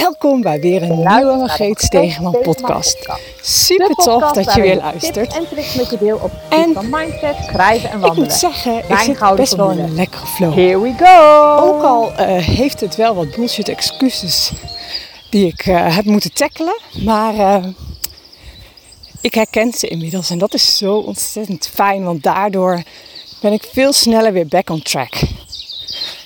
Welkom bij weer een nieuwe Margreet Stegeman podcast. Super tof dat je weer luistert. en tricks met je deel op En van mindset, schrijven en Ik wandelen. moet zeggen, ik zit best wel in formule. een lekkere flow. Here we go! Ook al eh, heeft het wel wat bullshit excuses die ik eh, heb moeten tackelen. Maar eh, ik herken ze inmiddels en dat is zo ontzettend fijn. Want daardoor ben ik veel sneller weer back on track.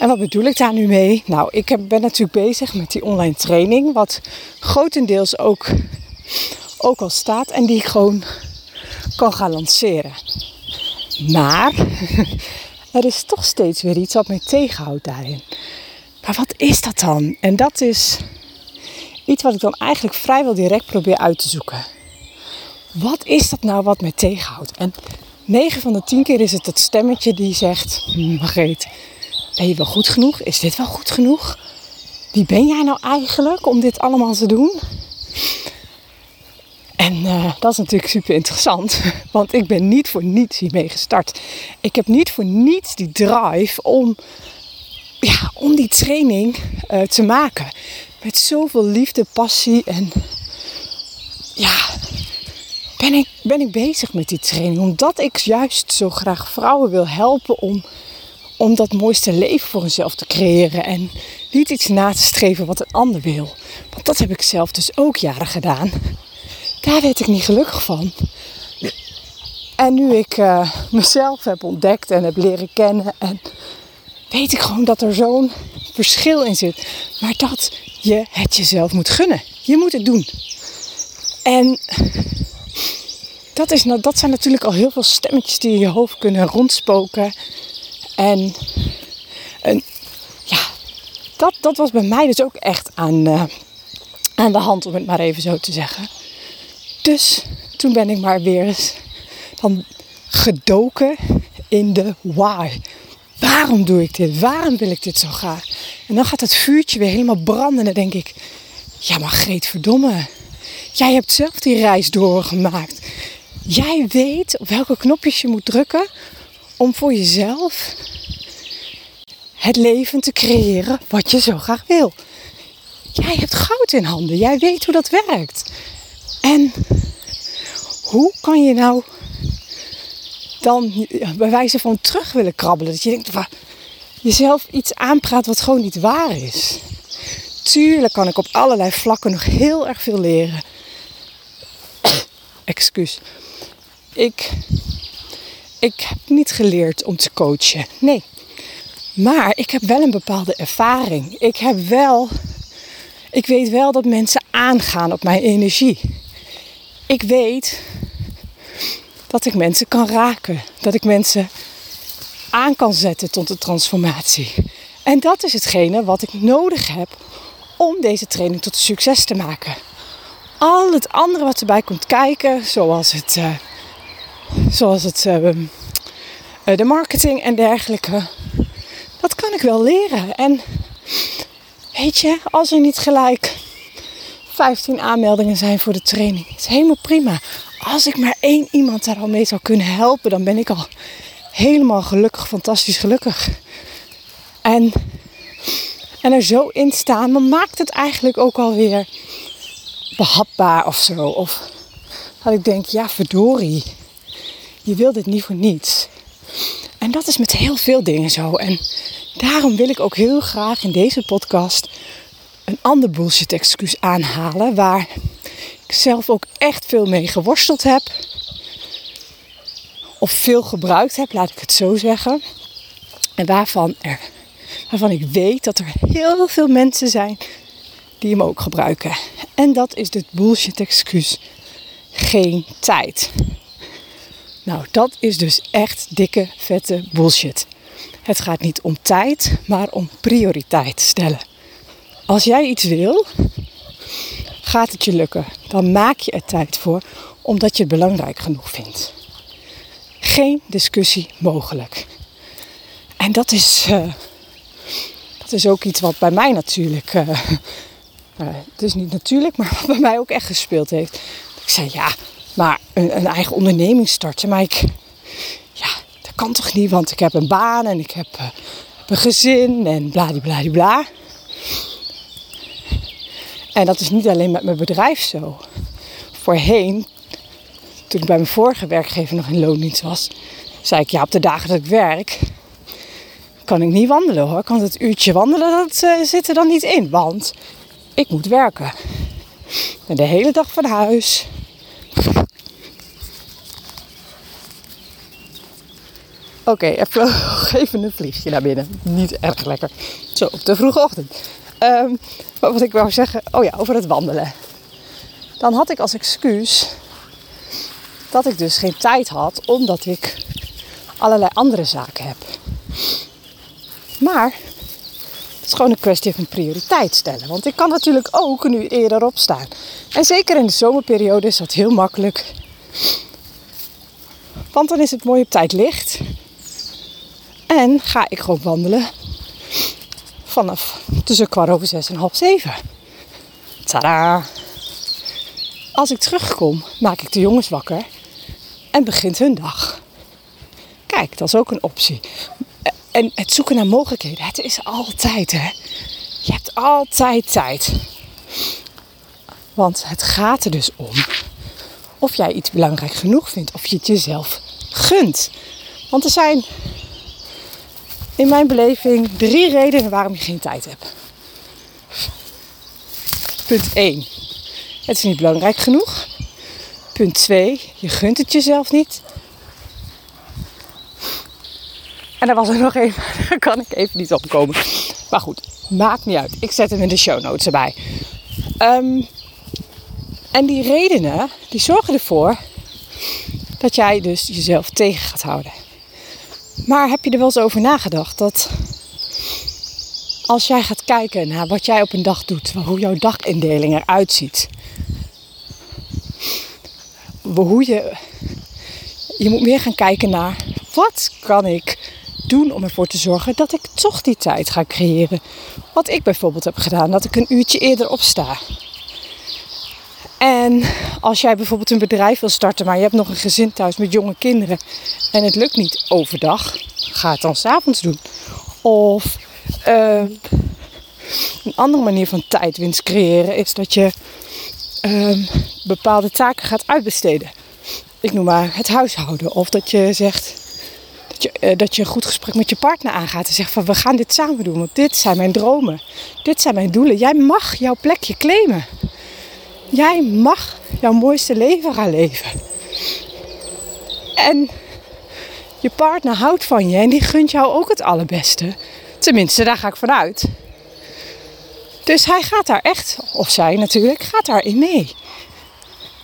En wat bedoel ik daar nu mee? Nou, ik ben natuurlijk bezig met die online training. Wat grotendeels ook, ook al staat en die ik gewoon kan gaan lanceren. Maar er is toch steeds weer iets wat mij tegenhoudt daarin. Maar wat is dat dan? En dat is iets wat ik dan eigenlijk vrijwel direct probeer uit te zoeken. Wat is dat nou wat mij tegenhoudt? En 9 van de 10 keer is het dat stemmetje die zegt: "Hm, Margreet, ben je wel goed genoeg? Is dit wel goed genoeg? Wie ben jij nou eigenlijk om dit allemaal te doen? En eh, dat is natuurlijk super interessant, want ik ben niet voor niets hiermee gestart. Ik heb niet voor niets die drive om, ja, om die training eh, te maken. Met zoveel liefde, passie en ja, ben ik, ben ik bezig met die training. Omdat ik juist zo graag vrouwen wil helpen om, om dat mooiste leven voor hunzelf te creëren. En niet iets na te streven wat een ander wil. Want dat heb ik zelf dus ook jaren gedaan daar werd ik niet gelukkig van. En nu ik eh, mezelf heb ontdekt en heb leren kennen, en weet ik gewoon dat er zo'n verschil in zit. Maar dat je het jezelf moet gunnen. Je moet het doen. En dat, is, dat zijn natuurlijk al heel veel stemmetjes die in je hoofd kunnen rondspoken. En, en ja, dat, dat was bij mij dus ook echt aan, eh, aan de hand, om het maar even zo te zeggen. Dus toen ben ik maar weer eens dan gedoken in de why. Waarom doe ik dit? Waarom wil ik dit zo graag? En dan gaat het vuurtje weer helemaal branden. En dan denk ik, ja maar Greet, verdomme. Jij hebt zelf die reis doorgemaakt. Jij weet op welke knopjes je moet drukken om voor jezelf het leven te creëren wat je zo graag wil. Jij hebt goud in handen. Jij weet hoe dat werkt. En hoe kan je nou dan bij wijze van terug willen krabbelen? Dat je denkt, van, jezelf iets aanpraat wat gewoon niet waar is. Tuurlijk kan ik op allerlei vlakken nog heel erg veel leren. Excuus. Ik, ik heb niet geleerd om te coachen. Nee. Maar ik heb wel een bepaalde ervaring. Ik heb wel. Ik weet wel dat mensen aangaan op mijn energie. Ik weet dat ik mensen kan raken. Dat ik mensen aan kan zetten tot de transformatie. En dat is hetgene wat ik nodig heb om deze training tot succes te maken. Al het andere wat erbij komt kijken, zoals het, eh, zoals het eh, eh, de marketing en dergelijke, dat kan ik wel leren. En weet je, als er niet gelijk 15 aanmeldingen zijn voor de training. Is helemaal prima. Als ik maar één iemand daar al mee zou kunnen helpen, dan ben ik al helemaal gelukkig, fantastisch gelukkig. En, en er zo in staan, dan maakt het eigenlijk ook alweer behapbaar of zo. Of dat ik denk, ja verdorie, je wil dit niet voor niets. En dat is met heel veel dingen zo. En daarom wil ik ook heel graag in deze podcast een ander bullshit excuus aanhalen waar ik zelf ook echt veel mee geworsteld heb. Of veel gebruikt heb, laat ik het zo zeggen. En waarvan, er, waarvan ik weet dat er heel veel mensen zijn die hem ook gebruiken. En dat is dit bullshit excuus. Geen tijd. Nou, dat is dus echt dikke, vette bullshit. Het gaat niet om tijd, maar om prioriteit stellen. Als jij iets wil, gaat het je lukken. Dan maak je er tijd voor, omdat je het belangrijk genoeg vindt. Geen discussie mogelijk. En dat is, eh, dat is ook iets wat bij mij natuurlijk, eh, het is niet natuurlijk, maar wat bij mij ook echt gespeeld heeft. Ik zei ja, maar een, een eigen onderneming starten, maar ik, ja, dat kan toch niet, want ik heb een baan en ik heb, eh, een gezin en bladibladibla. En dat is niet alleen met mijn bedrijf zo. Voorheen, toen ik bij mijn vorige werkgever nog in loondienst was, zei ik ja, op de dagen dat ik werk, kan ik niet wandelen hoor. Kan het uurtje wandelen, dat uh, zit er dan niet in. Want ik moet werken. En de hele dag van huis. Oké, er vloog even een vliegje naar binnen. Niet erg lekker. Zo, op de vroege ochtend. Um, maar wat ik wou zeggen, oh ja, over het wandelen. Dan had ik als excuus dat ik dus geen tijd had, omdat ik allerlei andere zaken heb. Maar is gewoon een kwestie van prioriteit stellen. Want ik kan natuurlijk ook nu eerder opstaan. En zeker in de zomerperiode is dat heel makkelijk. Want dan is het mooi op tijd licht. En ga ik gewoon wandelen vanaf tussen kwart over zes en half zeven. Tada! Als ik terugkom, maak ik de jongens wakker en begint hun dag. Kijk, dat is ook een optie. En het zoeken naar mogelijkheden, het is altijd hè. Je hebt altijd tijd. Want het gaat er dus om of jij iets belangrijk genoeg vindt, of je het jezelf gunt. Want er zijn in mijn beleving drie redenen waarom je geen tijd hebt. Punt 1. Het is niet belangrijk genoeg. Punt 2. Je gunt het jezelf niet. En er was er nog één, daar kan ik even niet opkomen. Maar goed, maakt niet uit. Ik zet hem in de show notes erbij. Um, en die redenen, die zorgen ervoor dat jij dus jezelf tegen gaat houden. Maar heb je er wel eens over nagedacht dat als jij gaat kijken naar wat jij op een dag doet, hoe jouw dagindeling eruit ziet, hoe je, je moet meer gaan kijken naar wat kan ik doen om ervoor te zorgen dat ik toch die tijd ga creëren. Wat ik bijvoorbeeld heb gedaan, dat ik een uurtje eerder opsta. En als jij bijvoorbeeld een bedrijf wil starten, maar je hebt nog een gezin thuis met jonge kinderen en het lukt niet overdag, ga het dan s'avonds doen. Of uh, een andere manier van tijdwinst creëren is dat je uh, bepaalde taken gaat uitbesteden. Ik noem maar het huishouden. Of dat je zegt dat je, uh, dat je een goed gesprek met je partner aangaat en zegt van we gaan dit samen doen, want dit zijn mijn dromen. Dit zijn mijn doelen. Jij mag jouw plekje claimen. Jij mag jouw mooiste leven gaan leven. En je partner houdt van je en die gunt jou ook het allerbeste. Tenminste, daar ga ik vanuit. Dus hij gaat daar echt, of zij natuurlijk, gaat daarin mee.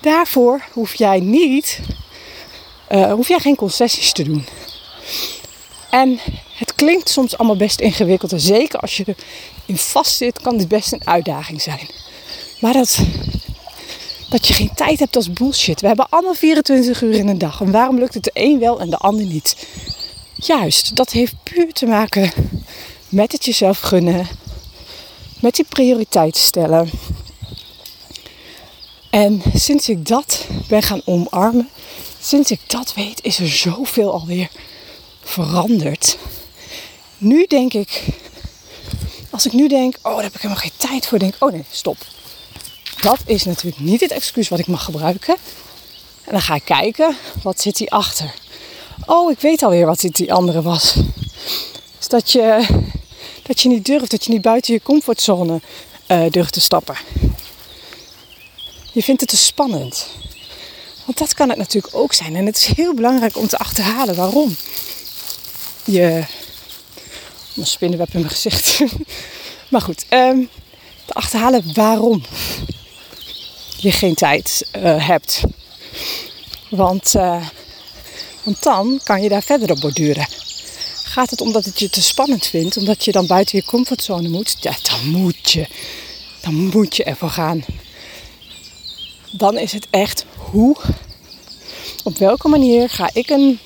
Daarvoor hoef jij niet, uh, hoef jij geen concessies te doen. En het klinkt soms allemaal best ingewikkeld. En zeker als je erin vast zit, kan dit best een uitdaging zijn. Maar dat dat je geen tijd hebt, als bullshit. We hebben allemaal 24 uur in een dag. En waarom lukt het de een wel en de ander niet? Juist, dat heeft puur te maken met het jezelf gunnen. Met die prioriteiten stellen. En sinds ik dat ben gaan omarmen, sinds ik dat weet, is er zoveel alweer veranderd. Nu denk ik, als ik nu denk, oh daar heb ik helemaal geen tijd voor, denk ik, oh nee, stop dat is natuurlijk niet het excuus wat ik mag gebruiken. En dan ga ik kijken, wat zit hier achter? Oh, ik weet alweer wat die andere was. Is dat je, dat je niet durft, dat je niet buiten je comfortzone uh, durft te stappen. Je vindt het te spannend. Want dat kan het natuurlijk ook zijn. En het is heel belangrijk om te achterhalen waarom je. Een spinnenweb in mijn gezicht. maar goed, um, te achterhalen waarom je geen tijd uh, hebt. Want, uh, want dan kan je daar verder op borduren. Gaat het omdat het je te spannend vindt, omdat je dan buiten je comfortzone moet? Ja, dan moet je. Dan moet je ervoor gaan. Dan is het echt hoe, op welke manier ga ik, een,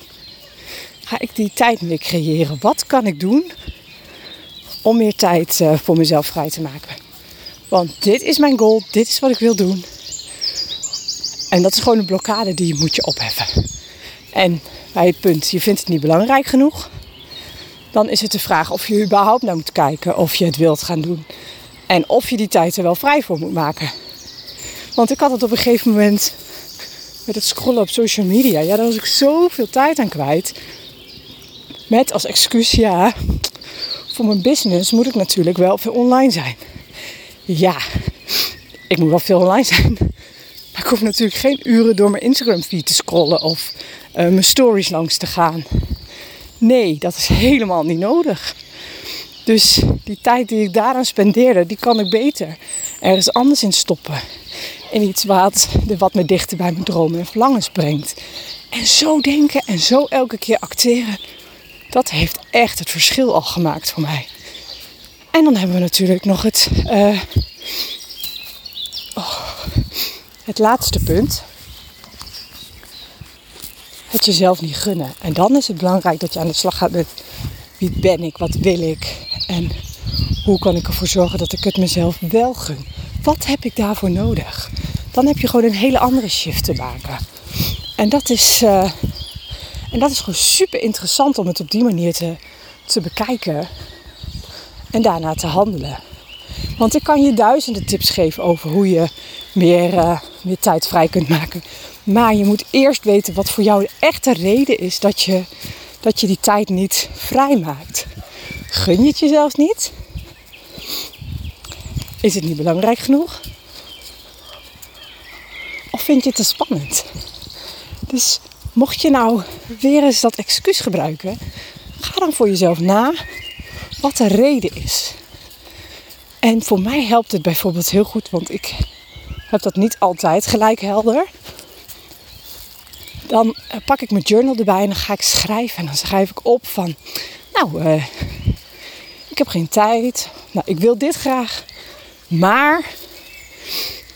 ga ik die tijd weer creëren? Wat kan ik doen om meer tijd uh, voor mezelf vrij te maken? Want dit is mijn goal, dit is wat ik wil doen. En dat is gewoon een blokkade die je moet je opheffen. En bij het punt, je vindt het niet belangrijk genoeg. Dan is het de vraag of je überhaupt naar moet kijken of je het wilt gaan doen. En of je die tijd er wel vrij voor moet maken. Want ik had het op een gegeven moment met het scrollen op social media. Ja, daar was ik zoveel tijd aan kwijt. Met als excuus, ja, voor mijn business moet ik natuurlijk wel veel online zijn. Ja, ik moet wel veel online zijn. Maar ik hoef natuurlijk geen uren door mijn Instagram feed te scrollen of uh, mijn stories langs te gaan. Nee, dat is helemaal niet nodig. Dus die tijd die ik daaraan spendeerde, die kan ik beter ergens anders in stoppen. In iets wat, wat me dichter bij mijn dromen en verlangens brengt. En zo denken en zo elke keer acteren, dat heeft echt het verschil al gemaakt voor mij. En dan hebben we natuurlijk nog het, uh, oh, het laatste punt. Het jezelf niet gunnen. En dan is het belangrijk dat je aan de slag gaat met wie ben ik, wat wil ik en hoe kan ik ervoor zorgen dat ik het mezelf wel gun. Wat heb ik daarvoor nodig? Dan heb je gewoon een hele andere shift te maken. En dat is, uh, en dat is gewoon super interessant om het op die manier te, te bekijken en daarna te handelen. Want ik kan je duizenden tips geven over hoe je meer, uh, meer tijd vrij kunt maken. Maar je moet eerst weten wat voor jou de echte reden is dat je, dat je die tijd niet vrij maakt. Gun je het jezelf niet? Is het niet belangrijk genoeg? Of vind je het te spannend? Dus mocht je nou weer eens dat excuus gebruiken, ga dan voor jezelf na wat de reden is. En voor mij helpt het bijvoorbeeld heel goed, want ik heb dat niet altijd gelijk helder. Dan eh, pak ik mijn journal erbij en dan ga ik schrijven. En dan schrijf ik op van, nou, uh, ik heb geen tijd. Nou, ik wil dit graag. Maar.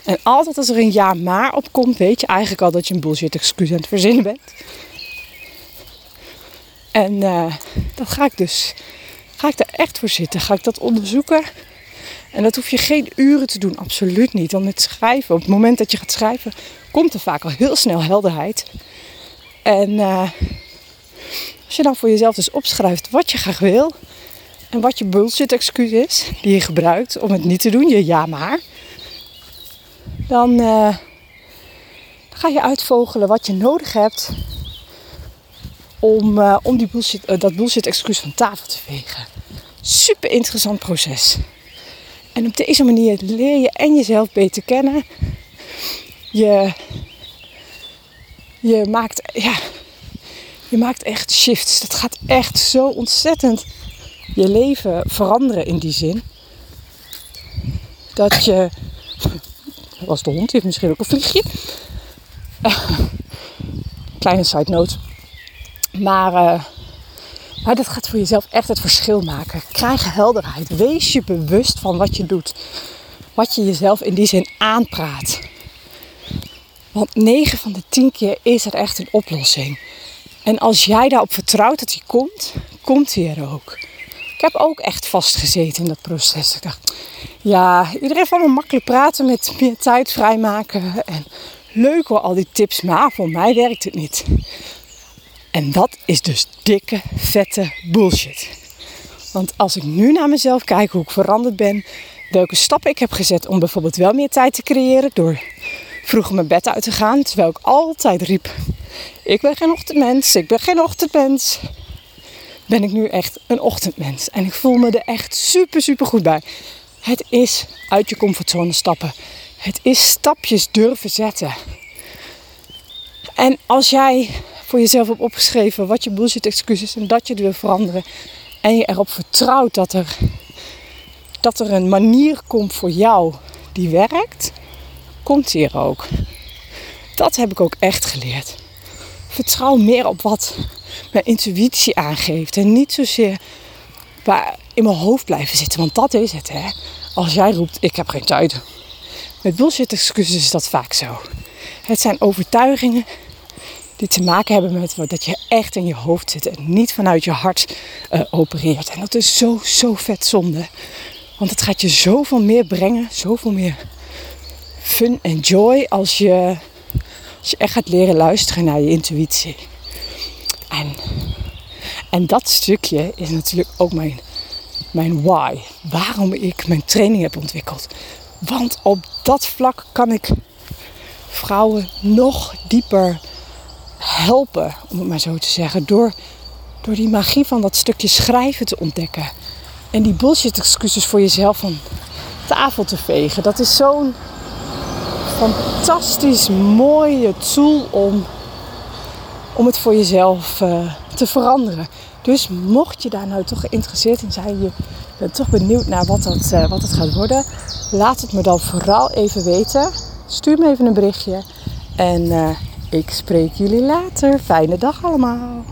En altijd als er een ja maar op komt, weet je eigenlijk al dat je een bullshit excuus aan het verzinnen bent. En uh, dat ga ik dus. Ga ik daar echt voor zitten? Ga ik dat onderzoeken? En dat hoef je geen uren te doen, absoluut niet. Want met schrijven, op het moment dat je gaat schrijven, komt er vaak al heel snel helderheid. En uh, als je dan voor jezelf dus opschrijft wat je graag wil, en wat je bullshit excuus is, die je gebruikt om het niet te doen, je ja maar. Dan, uh, ga je uitvogelen wat je nodig hebt om, uh, om die bullshit, uh, dat bullshit excuus van tafel te vegen. Super interessant proces. En op deze manier leer je en jezelf beter kennen. Je, je, maakt, ja, je maakt echt shifts. Dat gaat echt zo ontzettend je leven veranderen in die zin. Dat je. Was de hond, die heeft misschien ook een vliegje. Kleine side note. Maar, uh, maar dat gaat voor jezelf echt het verschil maken. Krijg helderheid. Wees je bewust van wat je doet. Wat je jezelf in die zin aanpraat. Want 9 van de 10 keer is er echt een oplossing. En als jij daarop vertrouwt dat die komt, komt die er ook. Ik heb ook echt vastgezeten in dat proces. Ik dacht, ja, iedereen van me makkelijk praten met meer tijd vrijmaken. En leuk hoor, al die tips, maar voor mij werkt het niet. En dat is dus dikke, vette bullshit. Want als ik nu naar mezelf kijk, hoe ik veranderd ben, welke stappen ik heb gezet om bijvoorbeeld wel meer tijd te creëren door vroeger mijn bed uit te gaan, terwijl ik altijd riep: Ik ben geen ochtendmens, ik ben geen ochtendmens ben ik nu echt een ochtendmens. En ik voel me er echt super, super goed bij. Het is uit je comfortzone stappen. Het is stapjes durven zetten. En als jij voor jezelf hebt opgeschreven wat je bullshit excuses en dat je het wil veranderen. En je erop vertrouwt dat er, dat er een manier komt voor jou die werkt, komt die er ook. Dat heb ik ook echt geleerd. Vertrouw meer op wat mijn intuïtie aangeeft. En niet zozeer in mijn hoofd blijven zitten. Want dat is het, hè. Als jij roept, ik heb geen tijd. Met bullshit excuses is dat vaak zo. Het zijn overtuigingen die te maken hebben met dat je echt in je hoofd zit en niet vanuit je hart uh, opereert. En dat is zo, zo vet zonde. Want het gaat je zoveel meer brengen, zoveel meer fun en joy als je, als je echt gaat leren luisteren naar je intuïtie. En, en dat stukje is natuurlijk ook mijn mijn why. Waarom ik mijn training heb ontwikkeld. Want op dat vlak kan ik vrouwen nog dieper helpen, om het maar zo te zeggen. Door, door die magie van dat stukje schrijven te ontdekken. En die bullshit excuses voor jezelf van tafel te vegen. Dat is zo'n fantastisch mooie tool om, om het voor jezelf uh, te veranderen. Dus mocht je daar nou toch geïnteresseerd in zijn, je bent toch benieuwd naar wat dat, uh, wat dat gaat worden, laat het me dan vooral even weten. Stuur me even een berichtje en uh, ik spreek jullie later. Fijne dag allemaal.